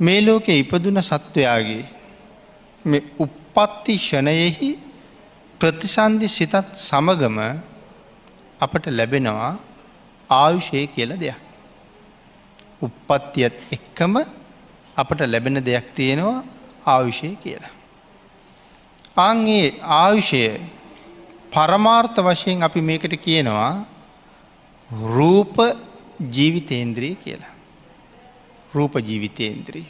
මේ ලෝකෙ ඉපදුන සත්වයාගේ මේ උප්පත්ති ෂණයෙහි ප්‍රතිසන්ධි සිතත් සමගම අපට ලැබෙනවා ආයුෂය කියල දෙයක්. උප්පත්තියත් එක්කම අපට ලැබෙන දෙයක් තියෙනවා ආයුෂය කියලා. අන්ගේ ආයුෂය පරමාර්ථ වශයෙන් අපි මේකට කියනවා රූප ජීවිතේන්ද්‍රී කියලා. රූප ජීවිතේන්ද්‍රී.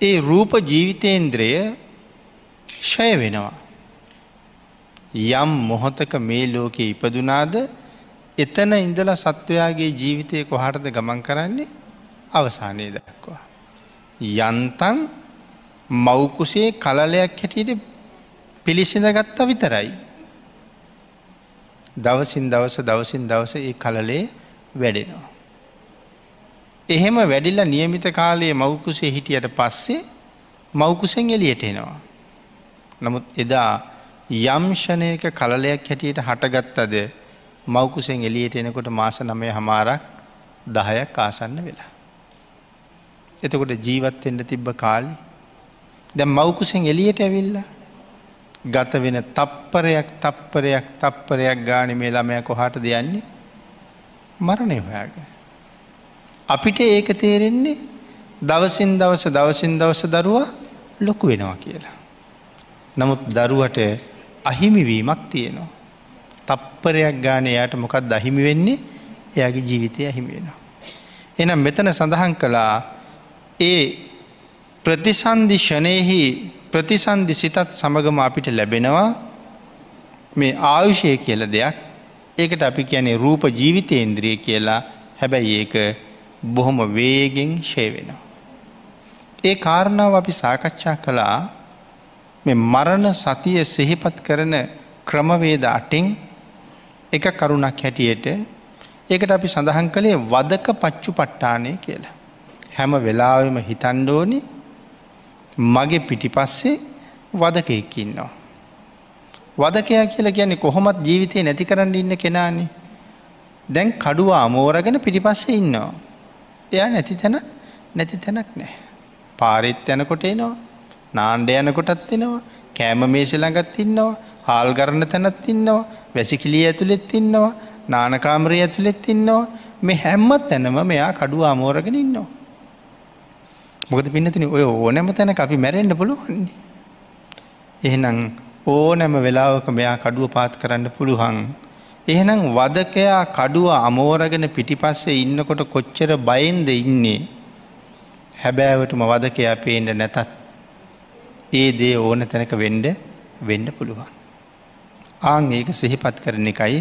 ඒ රූප ජීවිතේන්ද්‍රය ෂය වෙනවා. යම් මොහොතක මේ ලෝකෙ ඉපදුනාද එතන ඉඳලා සත්වයාගේ ජීවිතය කොහටද ගමන් කරන්නේ අවසානය දක්වා. යන්තන් මවකුසේ කලලයක් හැටියට පිළිසිඳ ගත්තා විතරයි. දවසින් දවස දවසින් දවස ඒ කලලේ වැඩෙනවා. එහෙම වැඩිල්ල නියමිත කාලයේ මවකුසේ හිටියට පස්සේ මවකුසෙන් එලියට එනවා. නමුත් එදා යම්ෂණයක කලලයක් හැටියට හටගත්තද මවකුසෙන් එලියට එනකොට මාස නමය හමාරක් දහයක් ආසන්න වෙලා. එතකොට ජීවත්වෙන්ට තිබ්බ කාලි දැ මවකුසෙන් එලියට ඇවිල්ල ගත වෙන තප්පරයක් තප්පරයක් තප්පරයක් ගාන මේ ළමය කොහට දෙයන්නේ මරණය හොයාගෙන. අපිට ඒක තේරෙන්නේ දවසින් දවස දවසින් දවස දරුවා ලොකු වෙනවා කියලා. නමුත් දරුවට අහිමිවීමක් තියෙනවා. තප්පරයක් ගාන යායට මොකක් දහිමි වෙන්නේ එයාගේ ජීවිතය අහිමි වෙනවා. එනම් මෙතන සඳහන් කළා ඒ ප්‍රතිසන්ධිෂණයෙහි ප්‍රතිසන්ධි සිතත් සමගම අපිට ලැබෙනවා මේ ආයුෂය කියල දෙයක් ඒකට අපි කියැනෙ රූප ජීවිතේන්ද්‍රිය කියලා හැබැයි ඒක බොහොම වේගෙන් ෂය වෙනවා. ඒ කාරණාව අපි සාකච්ඡා කළා මේ මරණ සතිය සෙහිපත් කරන ක්‍රමවේද අටින් එක කරුණක් හැටියට ඒකට අපි සඳහන් කළේ වදක පච්චු පට්ටානය කියලා. හැම වෙලාවෙම හිතන්ඩෝනි මගේ පිටිපස්සේ වදකයකින්නවා. වදකයා කියලා කියන්නේ කොහොමත් ජීවිතය නැති කරන්න ඉන්න කෙනානේ. දැන් කඩුව අමෝරගෙන පිටිපස්සේ ඉන්නවා. එයා නැති තැන නැති තැනක් නෑ. පාරිත් යනකොට එනවා නාණ්ඩ යනකොටත් එනවා කෑම මේසි ළඟත් ඉන්නවා හාල් ගරණ තැනත් ඉන්නවා වැසිකිලිය ඇතුළෙත් ඉන්නවා නානකාමරය ඇතුළෙත් ඉන්නවා මේ හැම්මත් තැනම මෙයා කඩුව අමෝරගෙන ඉන්නවා. මොකද පින්නතින ඔය ඕනැම තැන අපි මැරෙන්න්න පුළුවන්නේ. එහෙනම් ඕනැම වෙලාවක මෙයා කඩුව පාත් කරන්න පුළුවන්. එහෙනම් වදකයා කඩුව අමෝරගෙන පිටිපස්සේ ඉන්නකොට කොච්චර බයින්ද ඉන්නේ. හැබෑවටම වදකයා පේන්ට නැතත් ඒ දේ ඕන තැනක වෙන්ඩ වෙන්ඩ පුළුවන්. ආං ඒක සිහිපත් කරන එකයි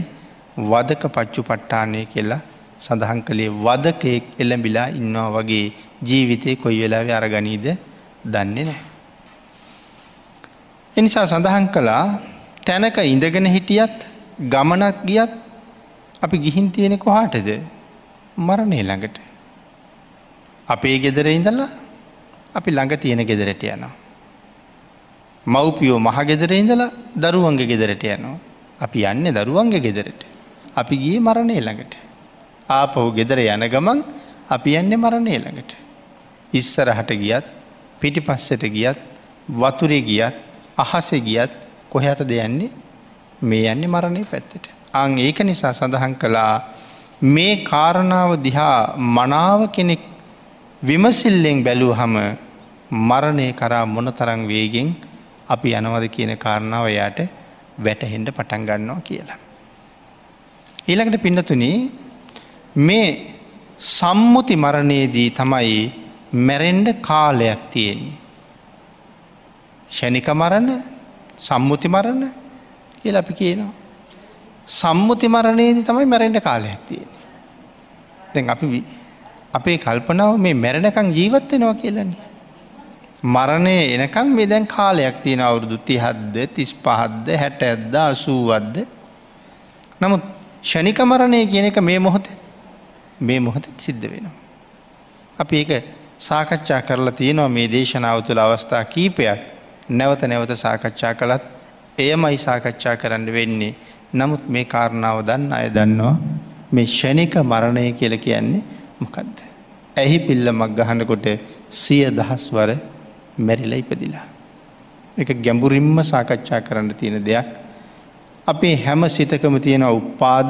වදක පච්චු පට්ටානය කියලා සඳහන් කළේ වදකයෙක් එළඹිලා ඉන්නවා වගේ ජීවිතය කොයි වෙලාව අරගනීද දන්නේ නෑ. එනිසා සඳහන් කළා තැනක ඉඳගෙන හිටියත් ගමනක් ගියත් අපි ගිහින් තියෙනෙ කොහාටද මරණය ළඟට. අපේ ගෙදර ඉඳලා අපි ළඟ තියෙන ගෙදරට යනවා. මව්පියෝ මහගෙදර ඉඳලා දරුවන්ගේ ගෙදරට යනවා. අපි යන්න දරුවන්ගේ ගෙදරට. අපි ගිය මරණය ළඟට. ආපහු ගෙදර යන ගමන් අපි යන්න මරණය ළඟට. ඉස්සරහට ගියත් පිටි පස්සට ගියත් වතුරේ ගියත් අහස ගියත් කොහැට දෙයන්නේ මේ යන්නේ මරණය පැත්තට. අං ඒක නිසා සඳහන් කළා මේ කාරණාව දිහා මනාව කෙනෙක් විමසිල්ලෙන් බැලූ හම මරණය කරා මොන තරං වේගෙන් අපි යනවද කියන කාරණාව යායට වැටහෙන්ඩ පටන් ගන්නවා කියලා. ඊළඟට පින්නතුනී මේ සම්මුති මරණයේදී තමයි මැරෙන්ඩ කාලයක් තියෙන්නේ. ෂණික මරණ සම්මුති මරණ කියල අපි කියනවා. සම්මුති මරණයේදී තමයි මැරෙන්ඩ කාලයක් තියෙන. දැන් අපි අපේ කල්පනාව මේ මැරණකං ජීවත්වෙනවා කියලන්නේ. මරණය එනකම් මේ දැන් කාලයක් තියෙන අවුරුදු තිහද්ද තිස් පහද්ද හැට ඇද්ද අසූවද්ද නමුත් ෂණික මරණය කියන එක මේ මොහොතේ මේ මොහොතත් සිද්ධ වෙනවා. අපි ඒක සාකච්ඡා කරලා තියෙනවා මේ දේශනාව තුළ අවස්ථා කීපයක් නැවත නැවත සාකච්ඡා කළත් එයමයි සාකච්ඡා කරන්න වෙන්නේ නමුත් මේ කාරණාව දන්න අය දන්නවා මේ ෂණික මරණය කියල කියන්නේ මොකක්ද. ඇහි පිල්ලමක් ගහනකොට සිය දහස්වර මැරිල ඉපදිලා. එක ගැඹුරින්ම සාකච්ඡා කරන්න තියෙන දෙයක්. අපේ හැම සිතකම තියෙන උපාද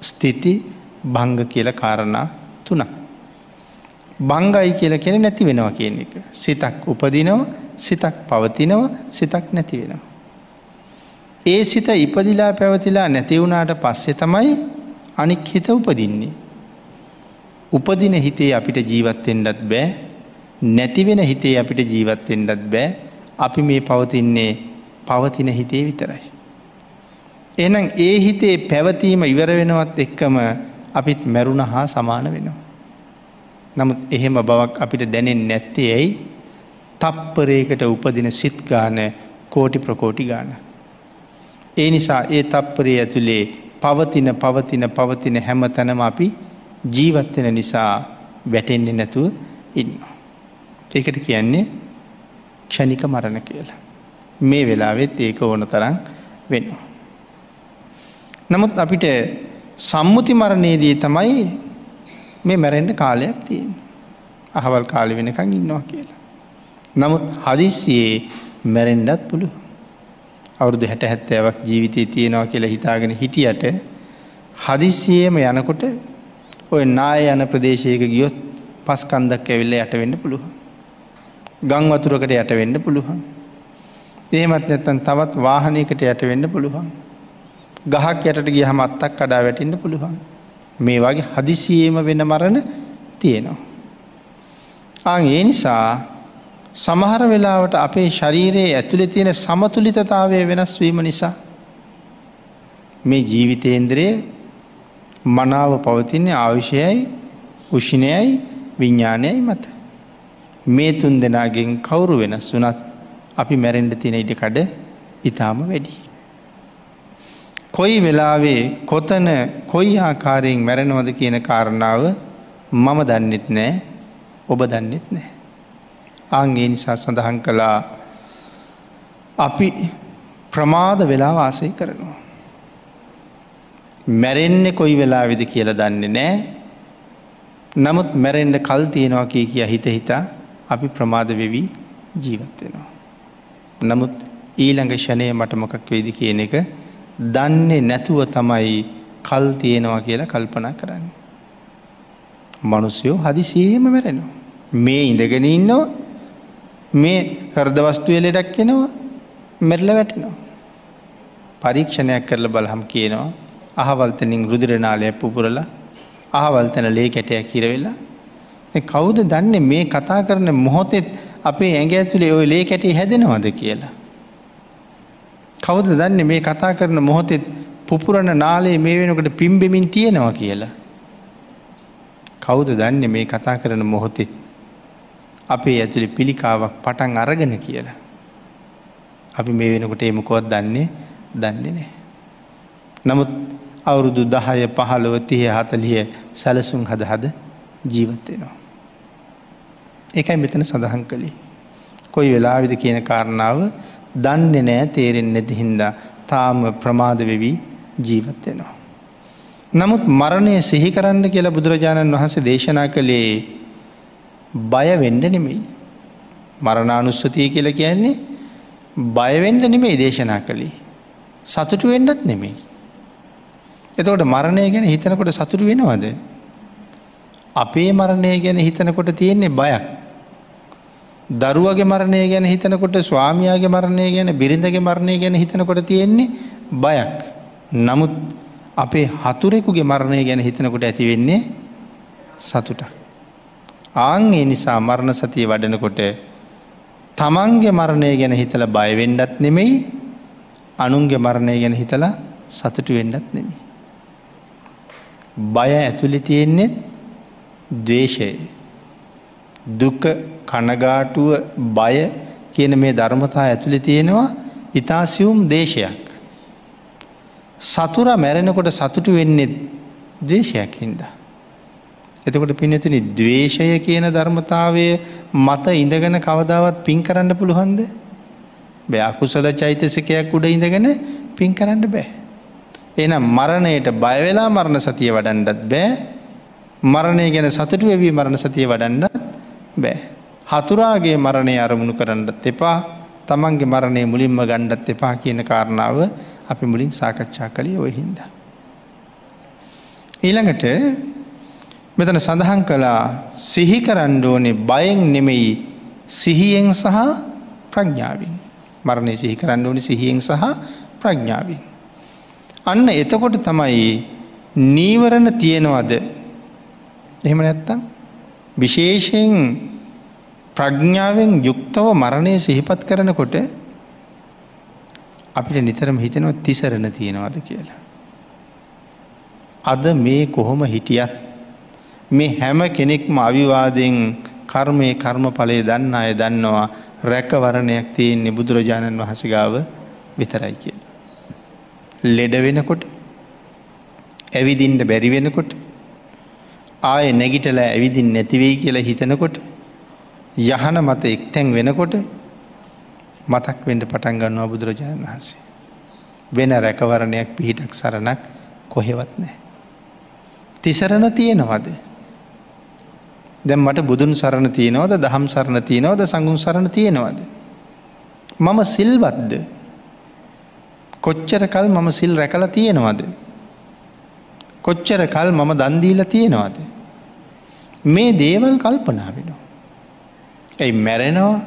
ස්ථිති භංග කියල කාරණා තුනක්. බංගයි කියල කෙන නැති වෙනවා කියන එක. සිතක් උපදිනව සිතක් පවතිනව සිතක් නැති වෙනවා. ඒ සිත ඉපදිලා පැවතිලා නැතිවුණට පස්සෙ තමයි අනික් හිත උපදින්නේ. උපදින හිතේ අපිට ජීවත්තෙන්ඩත් බෑ නැතිවෙන හිතේ අපිට ජීවත්තෙන්ඩත් බෑ අපි මේ පවතින්නේ පවතින හිතේ විතරයි. එනම් ඒ හිතේ පැවතීම ඉවර වෙනවත් එක්කම අපිත් මැරුණ හා සමාන වෙනවා. නමුත් එහෙම බවක් අපිට දැනෙන් නැත්තේ ඇයි තප්පරේකට උපදින සිත් ගාන කෝටි ප්‍රකෝටි ගාන. ඒ නිසා ඒ තප්පරේ ඇතුළේ පවතින පවතින පවතින හැම තැනම අපි ජීවත්වෙන නිසා වැටෙන්නේ නැතුව ඉන්නවා. ඒකට කියන්නේ ක්ෂණික මරණ කියලා. මේ වෙලාවෙත් ඒක ඕන තරන් වෙනවා. නමුත් අපිට සම්මුති මරණයේදී තමයි මේ මැරෙන්ට කාලයක් තියෙන්. අහවල් කාලි වෙනකං ඉන්නවා කියලා. නමුත් හදිස්සියේ මැරෙන්ඩත් පුළුව. අවුරුදු හැට හැත්තෑවක් ජීවිතය තියෙනවා කියලා හිතාගෙන හිටියට හදිස්සියේම යනකොට ඔය නාය යන ප්‍රදේශයක ගියොත් පස් කන්දක් ඇවිල්ල යට වෙන්න පුළුවන්. ගං වතුරකට යට වෙන්න පුළුවන්. ඒමත් නැත්තන් තවත් වාහනයකට යට වෙන්න පුළුවන්. ගහක් යටට ගිය හමත්තක් කඩා වැටින්න පුළුවන්. මේ වගේ හදිසියේම වෙන මරණ තියෙනවා. අං ඒ නිසා සමහර වෙලාවට අපේ ශරීරයේ ඇතුළෙ තියෙන සමතුලිතතාවය වෙනස් වීම නිසා මේ ජීවිතේන්ද්‍රයේ මනාව පවතින්නේ ආවිෂයයි උෂිනයයි විඤ්ඥානයයි මත. මේ තුන් දෙනාගෙන් කවුරු වෙනස් වනත් අපි මැරෙන්ඩ තියෙන ඉඩකඩ ඉතාම වැඩි. කොයි වෙලාවේ කොතන කොයි ආකාරයෙන් මැරෙනවද කියන කාරණාව මම දන්නෙත් නෑ ඔබ දන්නෙත් නෑ. අන්ගේ නිසා සඳහන් කළා අපි ප්‍රමාද වෙලා වාසය කරනවා. මැරෙන්නේ කොයි වෙලා විදි කියල දන්නේ නෑ නමුත් මැරෙන්ඩ කල් තියෙනවා කිය කිය හිත හිතා අපි ප්‍රමාද වෙවී ජීවත්වෙනවා. නමුත් ඊළඟ ෂණය මට මොකක් වෙයිදි කියන එක දන්නේ නැතුව තමයි කල් තියෙනවා කියලා කල්පනා කරන්න. මනුස්යෝ හදිසියම මැරෙනවා. මේ ඉඳගෙන ඉන්නවා මේ හර්දවස්තුව ලෙඩක් කෙනවා මෙරල වැටෙනවා. පරීක්ෂණයක් කරල බලහම් කියනවා අහවල්තනින් රුදිරනාලයක් පුපුරලා අහවල්තන ලේ කැටයක් කිරවෙලා කවුද දන්නේ මේ කතා කරන මොහොතෙත් අපේ ඇඟ ඇතුළේ ඔය ලේ කැටේ හැදෙනවද කියලා. කවුද දන්නේ මේ කතා කරන මොහොතෙත් පුපුරණ නාලේ මේ වෙනකට පිම්බෙමින් තියෙනවා කියලා. කවුද දන්නේ මේ කතා කරන මොහොතෙත් අපේ ඇතුළි පිළිකාවක් පටන් අරගෙන කියලා. අපි මේ වෙනකොට එමකොත් දන්නේ දන්නේ නෑ. නමුත් අවුරුදු දහය පහළොව තිය හතලිය සැලසුම් හද හද ජීවත්වෙනවා. එකයි මෙතන සඳහන් කළේ. කොයි වෙලාවිද කියන කාරණාව දන්නේ නෑ තේරෙන් නැති හින්දා තාම ප්‍රමාද වෙවී ජීවත්වෙනවා. නමුත් මරණය සිහි කරන්න කියලා බුදුරජාණන් වහන්සේ දේශනා කළේ බයවෙන්ඩ නෙමෙයි. මරණානුස්සතිය කියල කියන්නේ බයවෙන්ඩ නෙමෙයි දේශනා කළේ. සතුටු වෙන්ඩත් නෙමෙයි. එතකොට මරණය ගැන හිතනකොට සතුරු වෙනවද. අපේ මරණය ගැන හිතනකොට තියෙන්නේ බයක්. දරුවගේ මරණය ගැන හිතනකොට ස්වාමයාගේ මරණය ගැන බිරිඳගේ මරණය ගැන හිතනකොට තියෙන්නේ බයක්. නමුත් අපේ හතුරෙකුගේ මරණය ගැන හිතනකොට ඇතිවෙන්නේ සතුට. ආංගේ නිසා මරණ සතිය වඩනකොට තමන්ගේ මරණය ගැන හිතල බයවෙන්ඩත් නෙමෙයි අනුන්ගේ මරණය ගැන හිතලා සතුටු වෙන්නත් නෙමි. බය ඇතුළි තියෙන්නේෙත් දවේශය දුක කනගාටුව බය කියන මේ ධර්මතා ඇතුළි තියෙනවා ඉතාසියුම් දේශයක්. සතුර මැරෙනකොට සතුටු වෙන්නේ දේශයක් හින්දා. එතකොට පිනතිනි දවේශය කියන ධර්මතාවය මත ඉඳගෙන කවදාවත් පින් කරන්න පුළුවන්ද බයකුසද චෛතසිකයක් උඩ ඉඳගෙන පින් කරන්න බෑ. එනම් මරණයට බයවෙලා මරණ සතිය වඩන්ඩත් බෑ මරණය ගැන සතුටු වෙවී මරණ සතිය වඩන්න බෑ. හතුරාගේ මරණය අරමුණු කරන්නත් එපා තමන්ගේ මරණය මුලින්ම ගණ්ඩත් එපා කියන කාරණාව අපි මුලින් සාකච්ඡා කළේ ඔය හින්ද. ඊළඟට මෙතන සඳහන් කළා සිහි කරණ්ඩෝනේ බයෙන් නෙමෙයි සිහියෙන් සහ ප්‍රඥාවෙන් මරණය සිහි කරන්න ඕනි සිහියෙන් සහ ප්‍රඥාවෙන්. අන්න එතකොට තමයි නීවරණ තියෙනවද එහෙම නැත්තම් විශේෂයෙන් ප්‍රඥාවෙන් යුක්තව මරණය සිහිපත් කරනකොට අපිට නිතරම හිතනව තිසරණ තියෙනවද කියලා. අද මේ කොහොම හිටියත් මේ හැම කෙනෙක්ම අවිවාදයෙන් කර්මය කර්ම පලේ දන්න අය දන්නවා රැකවරණයක් තියෙන්නේ බුදුරජාණන් වහසගාව විතරයි කිය. ලෙඩ වෙනකොට ඇවිදින්ට බැරි වෙනකොට ආය නැගිටල ඇවිදින් නැතිවෙයි කියලා හිතනකොට යහන මත එක්තැන් වෙනකොට මතක් වෙන්ට පටන් ගන්නවා බුදුරජාණන් වහන්සේ. වෙන රැකවරණයක් පිහිටක් සරණක් කොහෙවත් නෑ. තිසරණ තියෙනවද. දැම් මට බුදුන් සරණ තියෙනවද දහම් සරණ තියෙනවද සඟුම් සරණ තියෙනවද. මම සිල්වත්ද කොච්චර කල් මම සිල් රැකල තියෙනවද. කොච්චර කල් මම දන්දීල තියෙනවාද. මේ දේවල් කල්පනා වෙනවා. ඇයි මැරෙනවා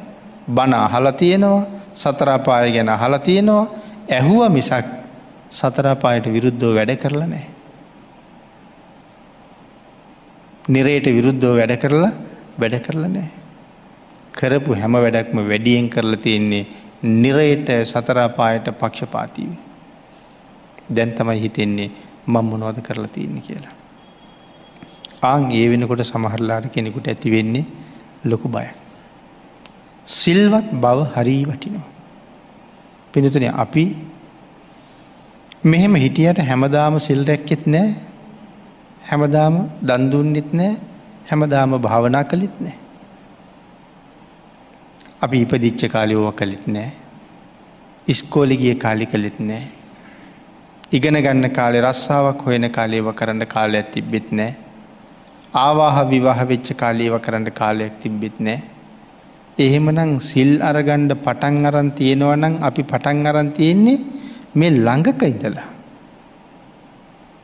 බණ අහල තියෙනවා සතරාපාය ගැන අහල තියෙනවා ඇහුව මිසක් සතරාපායට විරුද්ධෝ වැඩ කරලා නෑ. නිරේට විරුද්ධෝ වැඩ කරලා වැඩ කරලා නෑ. කරපු හැම වැඩක්ම වැඩියෙන් කරලා තියෙන්නේ නිරයට සතරාපායට පක්ෂපාතිීව. දැන් තමයි හිතෙන්නේ මං මොනවද කරලා තියන්න කියලා. ආං ඒ වෙනකොට සමහරලාට කෙනෙකුට ඇති වෙන්නේ ලොකු බය. සිල්වත් බව හරී වටිනවා. පිනතුන අපි මෙහෙම හිටියට හැමදාම සිල් රැක්කෙත් නෑ හැමදාම දන්දුන්නෙත් නෑ හැමදාම භාවනා කළිත් නෑ. අපි ඉපදිච්ච කාලියෝව කළිත් නෑ. ඉස්කෝලිගිය කාලි කළෙත් නෑ. ඉගෙන ගන්න කාලෙ රස්සාාවක් හොයන කාලේව කරන්න කාලයක් තිබ්බෙත් නෑ. ආවාහ විවාහ වෙච්ච කාලේව කරන්න කාලයක් තිබ්බෙත් නෑ. එහෙමනං සිල් අරගණ්ඩ පටන් අරන් තියෙනවනං අපි පටන් අරන් තියෙන්නේ මේ ළඟක ඉඳලා.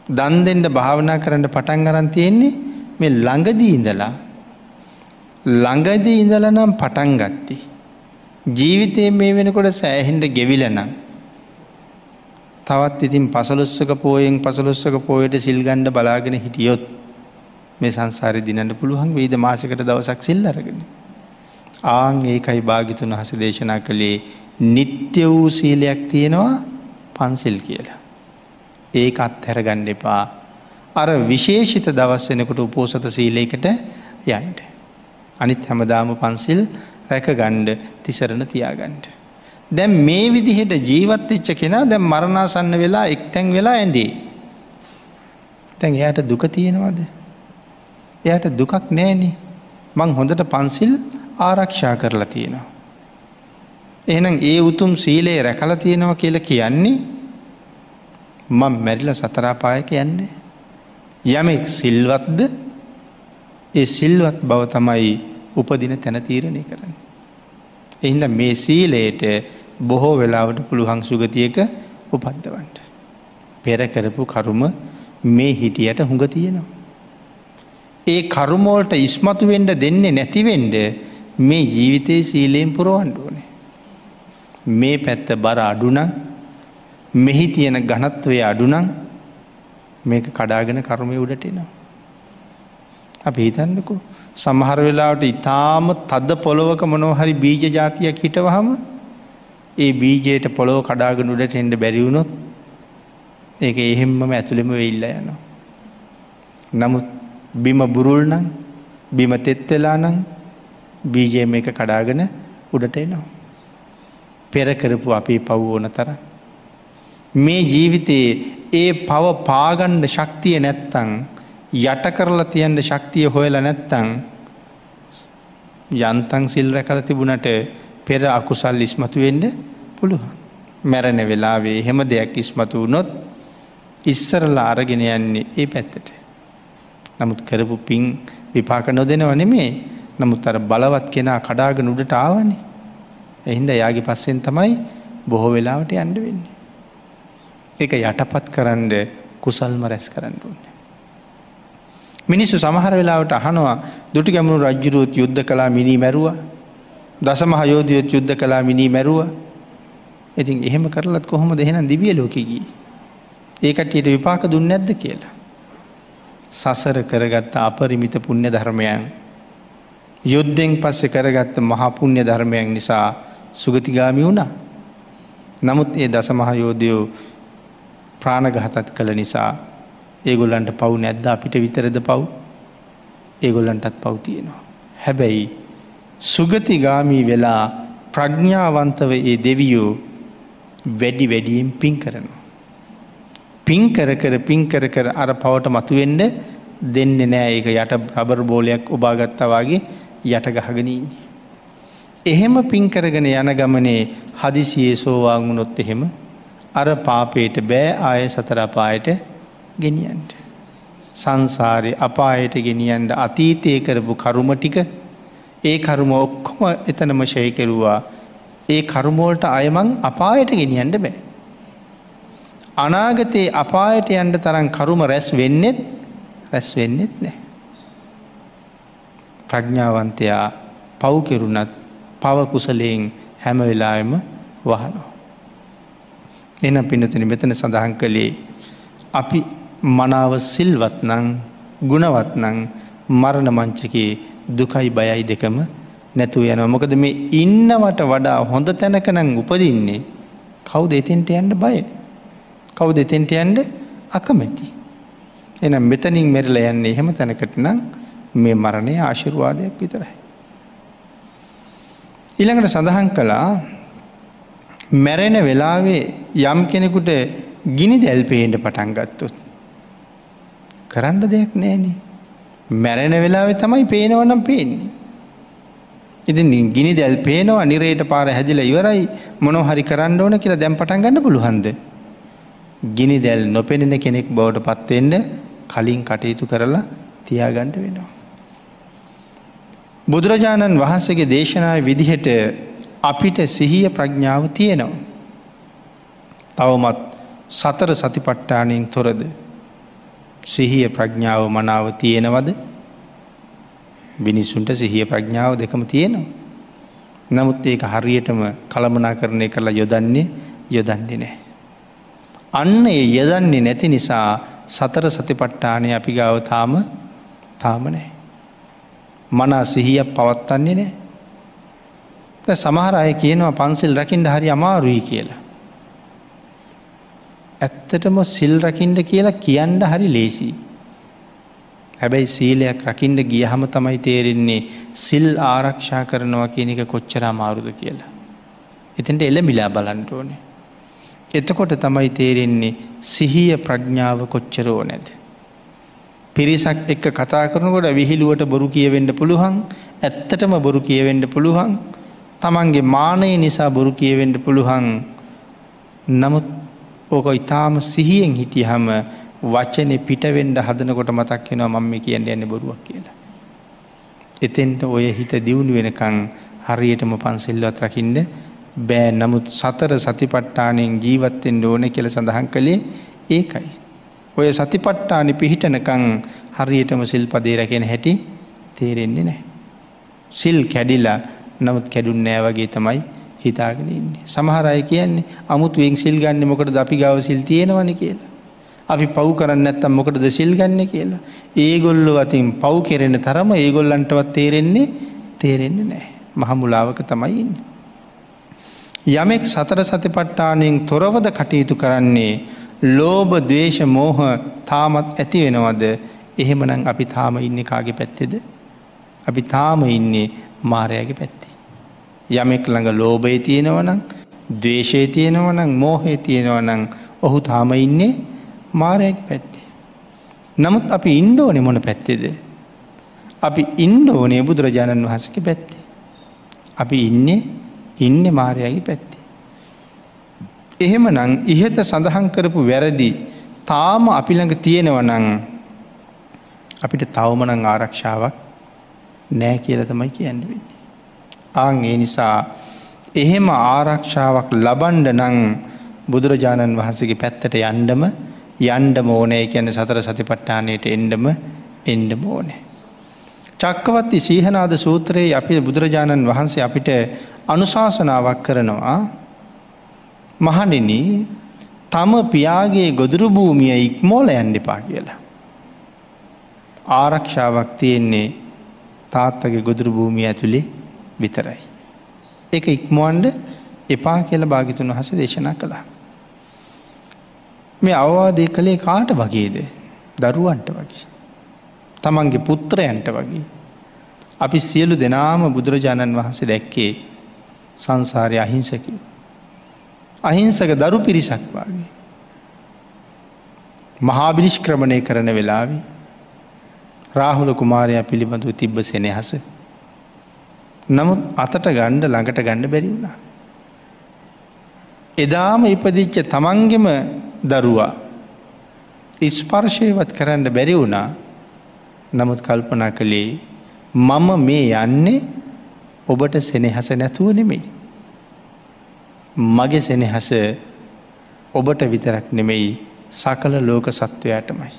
දන් දෙෙන්ට භාවනා කරන්න පටන් අරන් තියෙන්නේ මේ ළඟදී ඉඳලා ළඟදී ඉඳල නම් පටන් ගත්ති. ජීවිතය මේ වෙනකොට සෑහෙන්ට ගෙවිලනම්. තවත් ඉතින් පසලොස්සක පෝයෙන් පසලොස්සක පෝයට සිල්ගණ්ඩ බලාගෙන හිටියොත් මේ සංසාරය දිනට පුළුවන් වීද මාසකට දවසක් සිල් අරගෙන. ආං ඒකයි භාගිතුන් හස දේශනා කළේ නිත්‍ය වූ සීලයක් තියෙනවා පන්සිල් කියලා. ඒක අත් හැරගණ්ඩ එපා. අර විශේෂිත දවස් වෙනකොට උපෝසත සීලයකට යන්ට. අනිත් හැමදාම පන්සිල් රැක ගණ්ඩ තිසරණ තියාගන්ට. දැම් මේ විදිහට ජීවත්වෙච්ච කෙනා දැම් මරණාසන්න වෙලා එක්තැන් වෙලා ඇඳේ. තැන් එයට දුක තියෙනවද. එයට දුකක් නෑනෙ මං හොඳට පන්සිල් ආරක්ෂා කරලා තියෙනවා. එහනම් ඒ උතුම් සීලේ රැකල තියෙනවා කියල කියන්නේ මං මැරිල සතරාපාය කියන්නේ. යමෙක් සිල්වත්ද ඒ සිල්වත් බව තමයි උපදින තැන තීරණය කරන්න. එහින්ද මේ සීලයට බොහෝ වෙලාවට පුළුවන් සුගතියක උපද්දවන්ට. පෙර කරපු කරුම මේ හිටියට හුඟ තියෙනවා. ඒ කරුමෝල්ට ඉස්මතුවෙන්ඩ දෙන්නේ නැතිවෙන්ඩ මේ ජීවිතයේ සීලයෙන් පුරුවන්ඩ ඕනේ. මේ පැත්ත බර අඩුනං මෙහි තියෙන ගනත්වය අඩුනං මේක කඩාගෙන කරුමය උඩටෙනවා. අප හිතන්නකු සමහර වෙලාවට ඉතාම තද්ද පොළොවක මොනොහරි බීජ ජාතියක් හිටවහම ඒ බීජයට පොළොව කඩාගෙන උඩට එන්ඩ බැරිවුණොත් ඒක එහෙම්මම ඇතුළෙම වෙල්ල යනවා. නමුත් බිම බුරුල් නං බිම තෙත්වෙලා නං බීජයම එක කඩාගෙන උඩට එනවා. පෙර කරපු අපේ පව් ඕන තර. මේ ජීවිතයේ ඒ පව පාගණ්ඩ ශක්තිය නැත්තං යට කරලා තියන්ට ශක්තිය හොයල නැත්තං යන්තන් සිල් රැකල තිබුණට පෙර අකුසල් ඉස්මතුවෙන්ඩ පුළුවන්. මැරණ වෙලාවේ හෙම දෙයක් ඉස්මතු වනොත් ඉස්සරලා අරගෙන යන්නේ ඒ පැත්තට. නමුත් කරපු පින් විපාක නොදෙනව නෙමේ නමුත් අර බලවත් කෙනා කඩාග නුඩට ආවනේ. එහින්ද යාගේ පස්සෙන් තමයි බොහෝ වෙලාවට යන්ඩ වෙන්නේ. එක යටපත් කරන්න කුසල්ම රැස් කරන්න ඕන්න. මිනිස්සු සමහර වෙලාවට අහනවා දුටු ගැමුණු රජ්ජුරුවත් යුද්ධ කලා මිනී මැරුව දසම හයෝධයොත් යුද්ධ කලා මිනී මැරුව ඉතින් එහෙම කරලත් කොහොම දෙහෙන දිවිය ලෝකගී. ඒකටයට විපාක දුන්න නැද්ද කියලා. සසර කරගත්ත අපරිමිත පුුණ්‍ය ධර්මයන්. යුද්ධෙන් පස්සෙ කරගත්ත මහපුුණ්‍ය ධර්මයන් නිසා සුගතිගාමි වුණා. නමුත් ඒ දසමහයෝධයෝ ප්‍රාණගහතත් කළ නිසා ඒගොල්ලන්ට පව් නැද්ද අපිට විතරද පව් ඒගොල්ලන්ටත් පවතියෙනවා. හැබැයි සුගතිගාමී වෙලා ප්‍රඥ්ඥාවන්තව ඒ දෙවියෝ වැඩි වැඩියෙන් පින් කරනවා. පින් කර කර පින් කර කර අර පවට මතුවෙන්ඩ දෙන්න නෑ ඒක යට රබර් බෝලයක් ඔබාගත්තවාගේ යට ගහගෙනන්නේ. එහෙම පින් කරගෙන යන ගමනේ හදිසියේ සෝවාංගුණොත් එහෙම අර පාපයට බෑ ආය සතරපායට ගෙනියන්ට. සංසාරය අපායට ගෙනියන්ට අතීතය කරපු කරුම ටික ඒ කරුම ඔක්කොම එතනම ශය කෙරුවා ඒ කරුමෝල්ට අයමං අපායට ගෙනියන්ට බෑ. අනාගතයේ අපායට යන්ට තරම් කරුම රැස් වෙන්නෙත් රැස් වෙන්නෙත් නෑ. ප්‍රඥාවන්තයා පව්කෙරුණත් පව කුසලයෙන් හැම වෙලාම වහනෝ. එන පිනතුනි මෙතන සඳහන් කළේ අපි මනාව සිල්වත් නං ගුණවත් නං මරණ මංචකයේ දුකයි බයයි දෙකම නැතුව යන මොකද මේ ඉන්නවට වඩා හොඳ තැනකනං උපදින්නේ කවු දෙතෙන්ට යන්න බය කවු දෙතෙන්ට යන්ඩ අකමැති. එනම් මෙතනින් මෙරල යන්නේ එහෙම තැනකට නම් මේ මරණය ආශිර්වාදයක් විතරයි. ඊළඟට සඳහන් කළා මැරෙන වෙලාවේ යම් කෙනෙකුට ගිනි දැල්පේන්ට පටන් ගත්තොත්. කරන්න දෙයක් නෑන. මැරෙන වෙලාවෙ තමයි පේනවනම් පේන්නේ. ඉති ගිනි දැල් පේනවා නිරේට පාර හැදිල ඉවරයි මොනො හරි කරන්න ඕන කියලා දැම් පටන් ගන්න පුළුහන්ද. ගිනි දැල් නොපෙනෙන කෙනෙක් බවට පත්වෙන්න කලින් කටයුතු කරලා තියාගණ්ඩ වෙනවා. බුදුරජාණන් වහන්සේගේ දේශනාව විදිහට අපිට සිහිය ප්‍රඥාව තියෙනවා. තවමත් සතර සතිපට්ටානයෙන් තොරද සිහිය ප්‍රඥාව මනාව තියෙනවද බිනිසුන්ට සිහිය ප්‍රඥාව දෙකම තියෙනවා. නමුත් ඒක හරියටම කළමනා කරණය කරලා යොදන්නේ යොදන්නේ නෑ. අන්න ඒ යදන්නේ නැති නිසා සතර සතිපට්ටානය අපි ගාව තාම තාම නෑ. මනා සිහියක් පවත්වන්නේ නෑ. සමහර අය කියනවා පන්සිල් රකිින්ට හරි අමාරුයි කියලා. ඇත්තටම සිල් රකිින්ට කියලා කියන්ඩ හරි ලේසි. හැබැයි සීලයක් රකිින්ට ගියහම තමයි තේරෙන්නේ සිල් ආරක්ෂා කරනවා කියන එක කොච්චර අමාරුද කියලා. එතට එල මිලා බලන්ට ඕනේ. එතකොට තමයි තේරෙන්නේ සිහිය ප්‍රඥාව කොච්චරෝ නැද. පිරිසක් එක්ක කතා කරනකොට විහිළුවට බොරු කියවෙන්න පුළුවන් ඇත්තටම බොරු කියවෙන්න පුළුවන් තමන්ගේ මානය නිසා බොරු කියවෙන්ඩ පුළුවන් නමුත් ඕක ඉතාම සිහියෙන් හිටිය හම වචනෙ පිටවෙන්ඩ හදනකොට මතක් වෙනවා මම කියන්න යන්න බොරුවක් කියලා. එතෙන්ට ඔය හිත දියුණු වෙනකං හරියටම පන්සෙල්ලවත් රකින්න බෑ නමුත් සතර සතිපට්ටානයෙන් ජීවත්තෙන් ඕන කියල සඳහන් කළේ ඒකයි. ඔය සතිපට්ටානි පිහිටනකං හරියටම සිල් පදේ රැකෙන හැටි තේරෙන්නේ නෑ. සිල් කැඩිලා නමුත් කැඩුන් නෑවගේ තමයි හිතාගෙන ඉන්නේ. සමහරය කියන්නේ අමුතුවෙන් සිල් ගන්න මොකට අපි ගව සිල් තියෙනවන කියලා. අපි පව් කරන්න ඇත්තම් මොකටද සිල් ගන්න කියලා. ඒගොල්ලො අතින් පව් කෙරෙන තරම ඒගොල්ලන්ටවත් තේරෙන්නේ තේරෙන්නේ නෑ. මහමුලාවක තමයින්න. යමෙක් සතර සතිපට්ටානයෙන් තොරවද කටයුතු කරන්නේ ලෝභ දවේශ මෝහ තාමත් ඇති වෙනවද එහෙමනම් අපි තාම ඉන්න කාගේ පැත්තෙද අපි තාම ඉන්නේ මාරයාගේ පැත්තේ. යමෙක් ළඟ ලෝබය තියෙනවනම් දවේශය තියෙනවනම් මෝහය තියෙනවනං ඔහු තාම ඉන්නේ මාරයක පැත්තේ. නමුත් අපි ඉන්ඩෝනෙ මොන පැත්තෙද. අපි ඉන්ඩෝනේ බුදුරජාණන් වහසක පැත්තේ. අපි ඉන්නේ ඉන්න මාරයගේ පැත්තේ. එහෙම නං ඉහත සඳහන් කරපු වැරදි තාම අපි ළඟ තියෙනවනං අපිට තවමනං ආරක්ෂාවක් නෑ කියල තමයි කියන්න වෙන්නේ. ආං ඒ නිසා එහෙම ආරක්ෂාවක් ලබන්ඩ නං බුදුරජාණන් වහන්සගේ පැත්තට යන්ඩම යන්ඩ මෝනෑ කියන සතර සතිපට්ඨානයට එන්ඩම එන්ඩ මෝනෑ. චක්කවත්ති සීහනාද සූත්‍රයේ අපි බුදුරජාණන් වහන්සේ අපිට අනුශාසනාවක් කරනවා මහනින තම පියාගේ ගොදුරු භූමිය ඉක්මෝල යන්ඩිපා කියලා. ආරක්ෂාවක් තියෙන්නේ තාත්තගේ ගොදුරු භූමිය ඇතුළේ විතරයි. එක ඉක්මුවන්ඩ එපා කියල භාගිතුන් වහස දේශනා කළා. මේ අවවාදය කළේ කාට වගේද දරුවන්ට වගේ. තමන්ගේ පුත්‍රයන්ට වගේ. අපි සියලු දෙනාම බුදුරජාණන් වහන්සේ දැක්කේ සංසාරය අහිංසකි. අහිංසක දරු පිරිසක් වගේ. මහාබිනිෂ්ක්‍රමණය කරන වෙලාවි රාහුල කුමාරයා පිළිබඳව තිබ්බ සෙනෙහස. නමුත් අතට ගණ්ඩ ළඟට ගණ්ඩ බැරි වුණා. එදාම ඉපදිච්ච තමන්ගෙම දරුවා ඉස්පර්ශයවත් කරන්න බැරි වුණා නමුත් කල්පනා කළේ මම මේ යන්නේ ඔබට සෙනෙහස නැතුව නෙමෙයි. මගේ සෙනෙහස ඔබට විතරක් නෙමෙයි සකල ලෝක සත්වයාටමයි.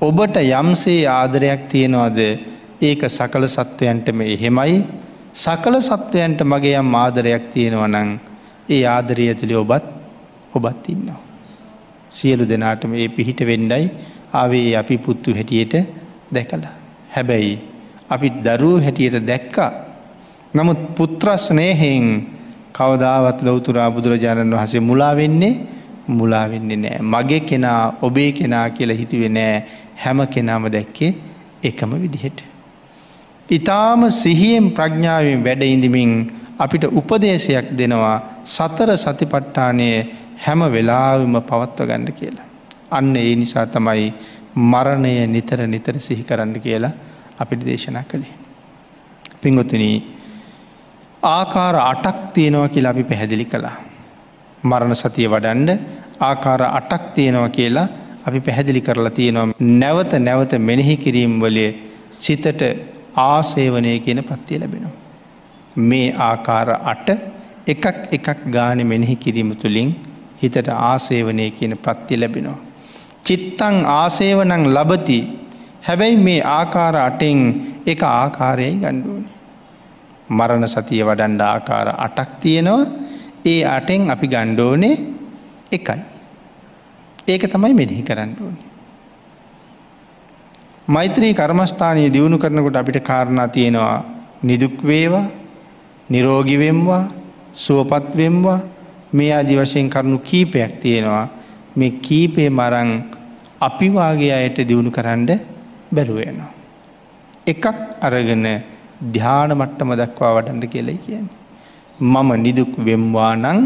ඔබට යම්සේ ආදරයක් තියෙනවාද ඒක සකල සත්වයන්ටම එහෙමයි සකල සත්වයන්ට මගේ යම් ආදරයක් තියෙනවනං ඒ ආදරය ඇතුළි ඔබත් ඔබත් ඉන්නවා. සියලු දෙනාටම ඒ පිහිට වෙන්ඩයි ආවේ අපි පුත්තු හැටියට දැකලා. හැබැයි අපි දරුව හැටියට දැක්කා. නමුත් පුත්‍රස්නයහෙෙන් කවදාවත් ලොවතුරා බුදුරජාණන් වහසේ මුලා වෙන්නේ මුලා වෙන්නේ නෑ. මගේ කෙනා ඔබේ කෙනා කියලා හිතුවේ නෑ හැම කෙනාම දැක්කේ එකම විදිහට. ඉතාම සිහියෙන් ප්‍රඥාවෙන් වැඩ ඉඳමින් අපිට උපදේශයක් දෙනවා සතර සතිපට්ඨානය හැම වෙලාවිම පවත්ව ගණ්ඩ කියලා. අන්න ඒ නිසා තමයි මරණය නිතර නිතර සිහි කරන්න කියලා අපිට දේශනා කළේ. පිංගොතුන ආකාර අටක් තියෙනවා කියලා අපි පැහැදිලි කළා. මරණ සතිය වඩන්ඩ ආකාර අටක් තියෙනවා කියලා අපි පැහැදිලි කරලා තියෙනවා නැවත නැවත මෙනෙහි කිරීම් වලේ සිතට ආසේවනය කියන ප්‍රත්තිය ලැබෙනවා. මේ ආකාර අට එකක් එකක් ගාන මෙනෙහි කිරීම තුළින් හිතට ආසේවනය කියන ප්‍රත්ති ලැබෙනවා. චිත්තං ආසේවනං ලබති හැබැයි මේ ආකාර අටෙන් එක ආකාරයයි ගණ්ඩුවන. මරණ සතිය වඩන්ඩ ආකාර අටක් තියෙනවා ඒ අටෙන් අපි ගණ්ඩෝනේ එකයි. ඒක තමයි මෙදිහි කරන්න ඕනි. මෛත්‍රී කර්මස්ථානය දියුණු කරනකොට අපිට කාරණා තියෙනවා නිදුක්වේවා නිරෝගිවෙම්වා සුවපත්වෙම්වා මේ අදි වශයෙන් කරුණු කීපයක් තියෙනවා මේ කීපය මරං අපිවාගේ අයට දියුණු කරන්න බැරුවයනවා. එකක් අරගෙන ධ්‍යාන මට්ටම දක්වා වඩන්ඩ කියලයි කියන්නේ. මම නිදුක් වෙම්වා නං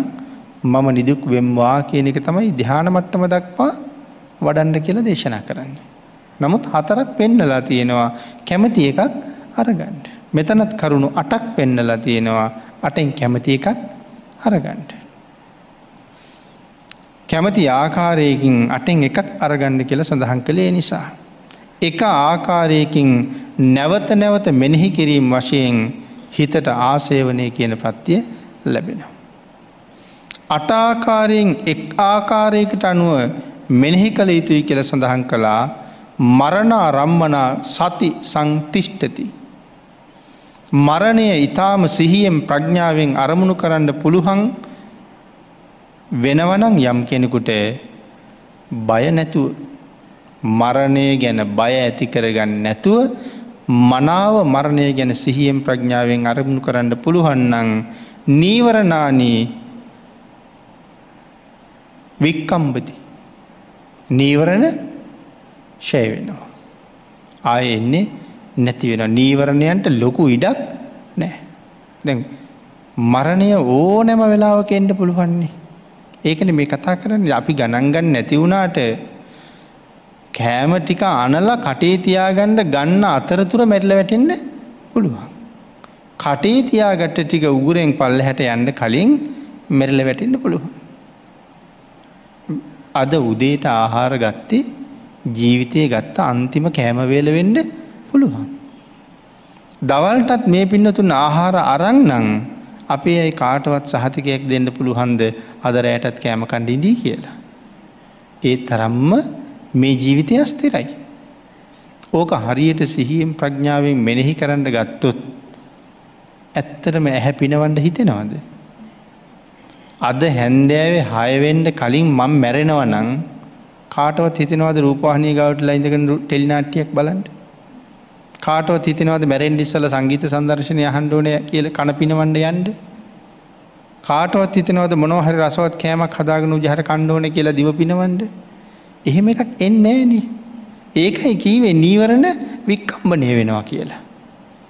මම නිදුක් වෙම්වා කියන එක තමයි ධ්‍යාන මට්ටම දක්වා වඩන්ඩ කියලා දේශනා කරන්න. නමුත් හතරක් පෙන්නලා තියෙනවා කැමති එකක් අරගන්ට. මෙතනත් කරුණු අටක් පෙන්නලා තියෙනවා අටෙන් කැමති එකක් අරගන්ට. කැමති ආකාරයකින් අටෙන් එකක් අරගණ්ඩ කියල සඳහන් කළේ නිසා. එක ආකාරයකින් නැවත නැවත මෙනෙහි කිරීම් වශයෙන් හිතට ආසේවනය කියන ප්‍රත්තිය ලැබෙනවා. අටාකාරයෙන් එක් ආකාරයකට අනුව මෙනෙහි කළ යුතුයි කියල සඳහන් කළා මරණා රම්මනා සති සංතිෂ්ඨති. මරණය ඉතාම සිහියෙන් ප්‍රඥාවෙන් අරමුණු කරන්න පුළුවන් වෙනවනං යම් කෙනෙකුට බය නැතුව මරණය ගැන බය ඇති කරගන්න නැතුව මනාව මරණය ගැන සිහියෙන් ප්‍රඥාවෙන් අරමුණු කරන්න පුළුවන්නන් නීවරනානී වික්කම්බති නීවරණ ෂය වෙනවා. ආය එන්නේ නැති වෙන නීවරණයන්ට ලොකු ඉඩක් නෑ. දැ මරණය ඕනැම වෙලාවක එන්ඩ පුළුවන්නේ. ඒකන මේ කතා කරන්න අපි ගණන්ගන්න නැතිවුණාට කෑම ටික අනලා කටේ තියාගණ්ඩ ගන්න අතරතුර මැටල වැටෙන්න්න පුළුවන්. කටේ තියාගට්ට ටික උගුරෙන් පල්ල හැට යන්න කලින් මෙරල වැටෙන්න්න පුළුවන්. අද උදේට ආහාර ගත්තේ ජීවිතය ගත්ත අන්තිම කෑමවේල වෙන්ඩ පුළුවන්. දවල්ටත් මේ පින්නතුන් ආහාර අරංනං අපේ අයි කාටවත් සහතිකයක් දෙන්න පුළුහන්ද අදරෑටත් කෑම කණ්ඩිදී කියලා. ඒ තරම්ම මේ ජීවිතය අස්තිරයි. ඕක හරියට සිහියෙන් ප්‍රඥාවෙන් මෙනෙහි කරන්න ගත්තොත් ඇත්තටම ඇහැ පිනවන්ඩ හිතෙනවද. අද හැන්දෑවේ හයවෙන්ඩ කලින් මං මැරෙනව නං කාටවත් හිතනවද රූපවාහනී ගවට ලයිඳකන ටෙල්නාටියක් බලන්ට කාටවත් හිතනවද මැරෙන් ඉස්සල සංගීත සංදර්ශනය හන්ඩෝනය කියල කණ පිනවන්ඩ යන්ඩ කාටවත් හිතනවද මොනොහරි රසවත් කෑමක් හදාගනු ජහර කණ්ඩෝන කියලා දිව පිනවන්ඩ එහෙම එකක් එන්නේනේ ඒකයි කීවේ නීවරණ වික්කම්බනය වෙනවා කියලා.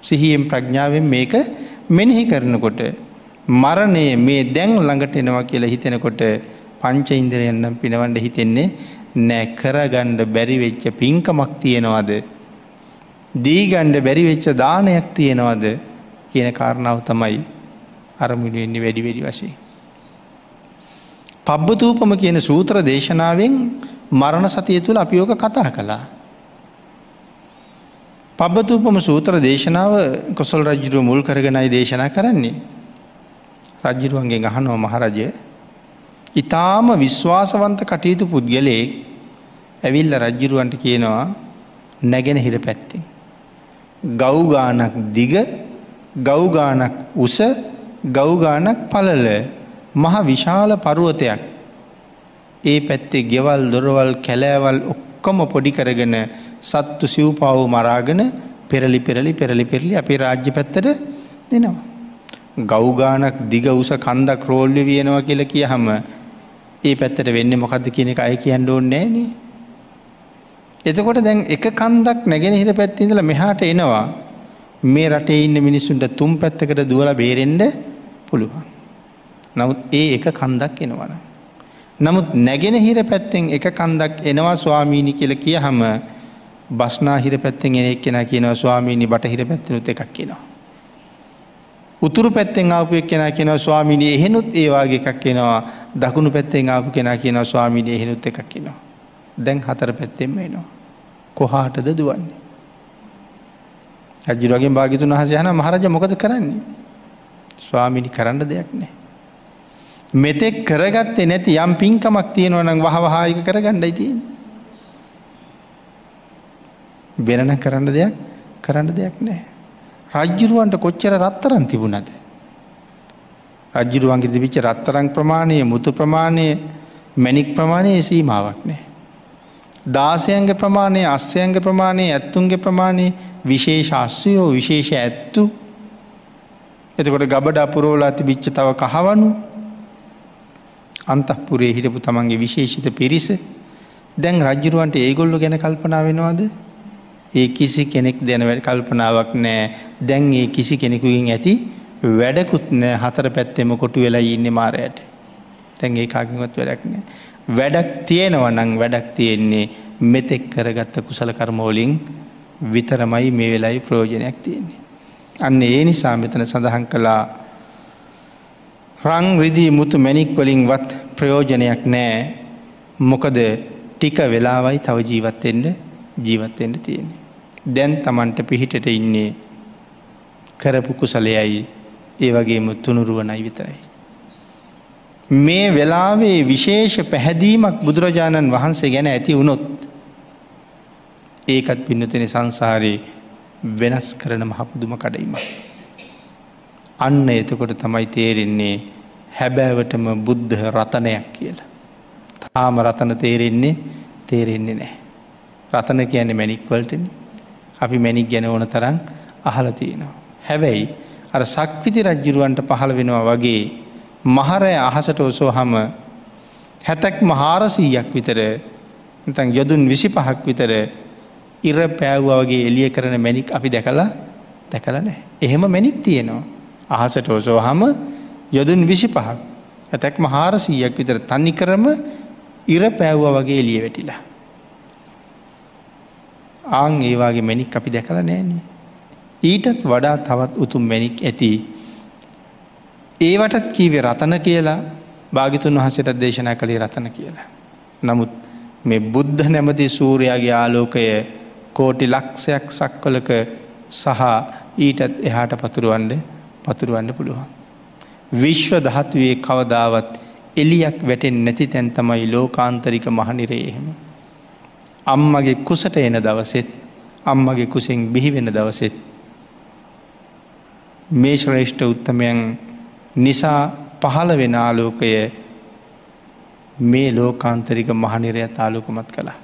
සිහියෙන් ප්‍රඥාවෙන් මේක මෙනෙහි කරනකොට මරණය මේ දැන් ළඟට එනවා කියලා හිතෙනකොට පංච ඉන්දරයන්නම් පිනවන්ඩ හිතෙන්නේ නෑ කරගණ්ඩ බැරිවෙච්ච පින්කමක් තියෙනවාද දීගණ්ඩ බැරිවෙච්ච දානයක් තියෙනවද කියන කාරණාව තමයි අරමුණුවෙන්නේ වැඩි වැඩි වශයෙන්. පබ්බතූපම කියන සූත්‍ර දේශනාවෙන් මරණ සතිය තුළ අපියෝක කතා කළා. පබ්බතූපම සූත්‍ර දේශනාව කොසල් රජ්ජුරුව මුල් කරගෙනයි දේශනා කරන්නේ. රජ්ජිරුවන්ගේ අහනෝ මහරජය ඉතාම විශ්වාසවන්ත කටයුතු පුද්ගලයෙක් ඇවිල්ල රජ්ජිරුවන්ට කියනවා නැගෙන හිර පැත්තිෙන්. ගෞගානක් දිග ගෞගානක් උස ගෞගානක් පලල මහ විශාල පරුවතයක් ඒ පැත්තේ ගෙවල් දොරවල් කැලෑවල් ඔක්කොම පොඩි කරගෙන සත්තු සිව්පාව් මරාගෙන පෙරලි පෙරලි පෙරලි පෙරලි අපේ රාජ්‍ය පැත්තට දෙනවා. ගෞගානක් දිග උස කන්දක් රෝල්ලි වියනවා කියල කිය හම ඒ පැත්තට වෙන්න මොකක්ද කියන එක අය කියන්න ඕන්නෑ නේ. එතකොට දැන් එක කන්දක් නැගෙන හිට පැත්තිඳල මෙහාට එනවා මේ රටේ ඉන්න මිනිස්සුන්ට තුම් පැත්තකට දුවල බේරෙන්ඩ පුළුවන්. නමුත් ඒ එක කන්දක් එනවන. නමුත් නැගෙන හිර පැත්තෙන් එක කන්දක් එනවා ස්වාමීණි කියල කිය හම බස්නා හිර පැත්තෙන් එනෙක් කෙන කියනව ස්වාමීණි බට හිර පැත්තිනුත් එකක් කියෙනවා. උතුරු පැත්තෙන් ආපුයක් කෙන කියෙනව ස්වාමිනි එහෙනුත් ඒවාගේ එකක් කෙනවා දකුණු පැත්තෙන් ආපු කෙන කියනව ස්වාමිනි එහෙනුත් එකක් කියෙනවා. දැන් හතර පැත්තෙම එනවා. කොහාටද දුවන්නේ. ඇජිරගේ භාගිතුන් වහස යන මහරජ මොකද කරන්නේ. ස්වාමිනි කරන්න දෙයක් නෑ. මෙතෙක් කරගත්තේ නැති යම් පින්කමක් තියෙනවනම් වහවහායක කරගණ්ඩයි තියෙන. වෙනන කරන්න දෙයක් කරන්න දෙයක් නෑ. රජ්ජුරුවන්ට කොච්චර රත්තරන් තිබුණද. රජ්ජුරුවන්ගේ තිබිච්ච රත්තරං ප්‍රමාණය මුතු ප්‍රමාණය මැනික් ප්‍රමාණය සීමාවක් නෑ. දාසයන්ගේ ප්‍රමාණය අස්්‍යයන්ගේ ප්‍රමාණය ඇත්තුන්ගේ ප්‍රමාණය විශේෂ අස්වයෝ විශේෂ ඇත්තු එතකොට ගබඩ අපුරෝලා තිබිච්ච තව කහවනු අන්තපුරේ හිටපු තමන්ගේ විශේෂිත පිරිස දැන් රජ්ජුරුවන්ට ඒගොල්ලො ගැන කල්පනා වෙනවාද ඒ කිසි කෙනෙක් දෙන වැඩ කල්පනාවක් නෑ දැන් ඒ කිසි කෙනෙකුගින් ඇති වැඩකුත් නෑ හතර පැත්තෙම කොටු වෙලා ඉන්න මාරයට තැන් ඒ කාකිවත් වැඩක් නෑ. වැඩක් තියෙනව නං වැඩක් තියෙන්නේ මෙතෙක් කරගත්ත කුසල කර්මෝලින් විතරමයි මේ වෙලයි ප්‍රෝජනයක් තියෙන්නේ. අන්න ඒ නිසා මෙතන සඳහන් කළා රං රිදී මුතු මැනික් වලින් වත් ප්‍රයෝජනයක් නෑ මොකද ටික වෙලාවයි තව ජීවත්තෙන්ට ජීවත්තෙන්ට තියෙන්නේ. දැන් තමන්ට පිහිටට ඉන්නේ කරපු කුසලයයි ඒ වගේම තුනුරුවනයි විතරයි. මේ වෙලාවේ විශේෂ පැහැදීමක් බුදුරජාණන් වහන්සේ ගැන ඇති වුණොත් ඒකත් පින්නතෙන සංසාරයේ වෙනස් කරන මහපුදුම කඩයිම. අන්න එතකොට තමයි තේරෙන්නේ හැබෑවටම බුද්ධ රතනයක් කියලා. තාම රතන තේරෙන්නේ තේරෙන්නේ නෑ. රතන කියන්නේ මැනික්වලටනේ අපි මැනික් ගැන ඕන තරන් අහල තියෙනවා. හැබැයි අර සක්විති රජ්ජුරුවන්ට පහළ වෙනවා වගේ මහරය අහසට ඔසෝ හම හැතැක් මහාරසීයක් විතර තන් යොදුන් විසි පහක් විතර ඉර පෑව්වා වගේ එලිය කරන මැනික් අපි දැකලා දැකල නෑ. එහෙම මැනික් තියෙනවා. අහසට ඔසෝ හම යොදුන් විසි පහක් ඇතැක් මහාරසීයක් විතර තන්නි කරම ඉර පෑව්වා වගේ එලිය වැටිලා. ආං ඒවාගේ මැනික් අපි දැකල නෑනේ. ඊටත් වඩා තවත් උතුම් මැනික් ඇති. ඒවටත් කීවේ රතන කියලා භාගිතුන් වහසට දේශනා කළේ රතන කියලා. නමුත් මේ බුද්ධ නැමති සූරයාගේ ආලෝකය කෝටි ලක්ෂයක් සක්වලක සහ ඊටත් එහාට පතුරුවන්ඩ පතුරුවන්න පුළුවන්. විශ්ව දහත්වේ කවදාවත් එලියක් වැටෙන් නැති තැන් තමයි ලෝකාන්තරික මහනිරේහෙම. අම්මගේ කුසට එන දවසෙත් අම්මගේ කුසෙන් බිහිවෙන දවසෙත් මේ ශ්‍රේෂ්ඨ උත්තමයන් නිසා පහළ වෙන ආලෝකය මේ ලෝකාන්තරික මහනිරයත් ආලෝකමත් කළා.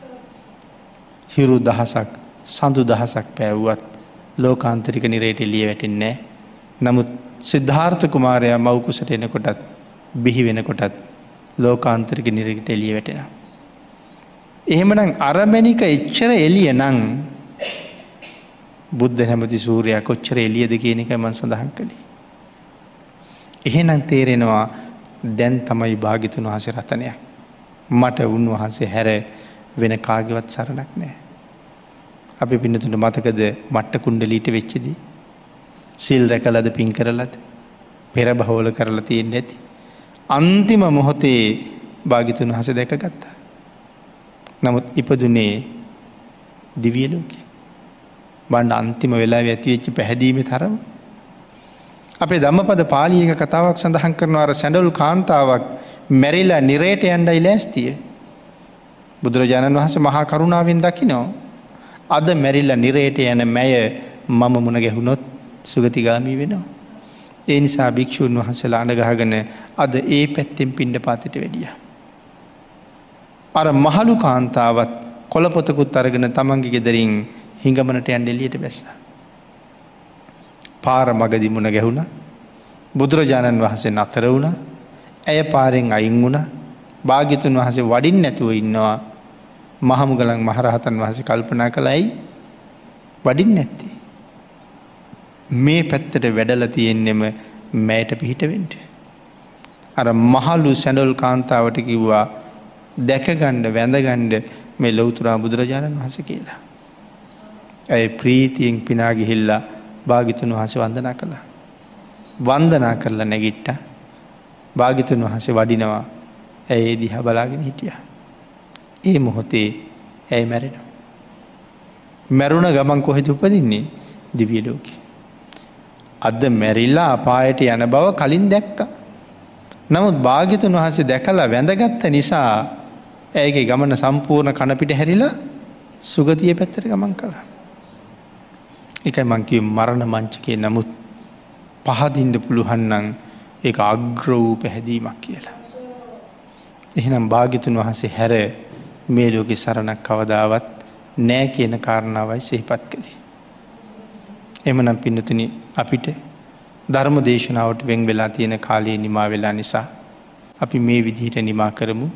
හිරු දහසක් සඳු දහසක් පැව්වත් ලෝකාන්තරික නිරයට එලිය වැටෙන්නේ නමුත් සිද්ධාර්ථ කුමාරයා මවකුසට එනකොටත් බිහි වෙනකොටත් ලෝකාන්තරික නිරකට එලිය වැටෙන. එහෙමනම් අරමැනික එච්චර එලිය නං බුද්ධ හැමති සූරයක් කොච්චර එලියද කියන එක මන් සඳහන් කළේ. එහෙනම් තේරෙනවා දැන් තමයි භාගිතුන් වහස රතනයක්. මට උන්වහන්සේ හැර වෙන කාගවත් සරණක් නෑ. අපි පිනතුට මතකද මට්ට කුණ්ඩලීට වෙච්චදී. සිල් රැකලද පින් කරලද පෙර බහෝල කරලා තියෙන් නැති. අන්තිම මොහොතේ භාගිතුන් වහස දැකගත්තා. නමුත් ඉපදුනේ දිවියලෝක. බණ්ඩ අන්තිම වෙලා ඇතිවෙච්චි පැහැදීම තරම. අපේ දම්මපද පාලියක කතාවක් සඳහන් කරනවාර සැඩල් කාන්තාවක් මැරිල්ලා නිරේට යන්ඩයි ලෑස්තිය. බුදුරජාණන් වහස මහා කරුණාවෙන් දකිනෝ. අද මැරිල්ල නිරේට යන මැය මම මුණ ගැහුණොත් සුගතිගාමී වෙනවා. ඒ නිසා භික්‍ෂූන් වහන්සලා අඩගහගන අද ඒ පැත්තෙන් පිණ්ඩ පාතිට වැඩිය. අර මහළු කාන්තාවත් කොළපොතකුත් අරගෙන තමන්ගේ ගෙදරින් හිඟමනට ඇන්ඩෙලියට බැස්ස. පාර මගදි මුණ ගැහුණ බුදුරජාණන් වහසේ නතර වුණ ඇය පාරෙන් අයින් වුණ භාගිතුන් වහසේ වඩින් නැතුව ඉන්නවා මහමුගලන් මහරහතන් වහස කල්පනා කළයි වඩින් නැත්ති. මේ පැත්තට වැඩල තියෙන්නෙම මෑට පිහිටවෙන්ට. අර මහල්ලු සැඩොල් කාන්තාවට කිව්වා දැකගණ්ඩ වැඳගණ්ඩ මේ ලොවතුරා බුදුරජාණන් වහස කියලා. ඇය ප්‍රීතියෙන් පිනාගිහිල්ලා භාගිතුන් වහස වන්දනා කළා. වන්දනා කරලා නැගිට්ට භාගිතුන් වහසේ වඩිනවා ඇයේ දිහ බලාගෙන හිටිය. ඒ මොහොතේ ඇයි මැරෙනවා. මැරුණ ගමන් කොහෙද උපදින්නේ දිවියලෝකි. අද මැරිල්ලා අපායට යන බව කලින් දැක්ක. නමුත් භාගිතුන් වහසේ දැකලා වැඳගත්ත නිසා ඇයගේ ගමන සම්පූර්ණ කණපිට හැරිලා සුගතිය පැත්තර ගමන් කලා. එකයි මංකිව මරණ මංචකය නමුත් පහදින්ට පුළුහන්නන් ඒ අග්‍ර වූ පැහැදීමක් කියලා. එහෙනම් භාගිතුන් වහසේ හැර මේ ලෝකෙ සරණක් කවදාවත් නෑ කියන කාරණාවයි සහිපත් කළේ. එමනම් පින්නතුන අපිට ධර්ම දේශනාවට වෙන් වෙලා තියෙන කාලයේ නිමා වෙලා නිසා අපි මේ විදිහට නිමා කරමු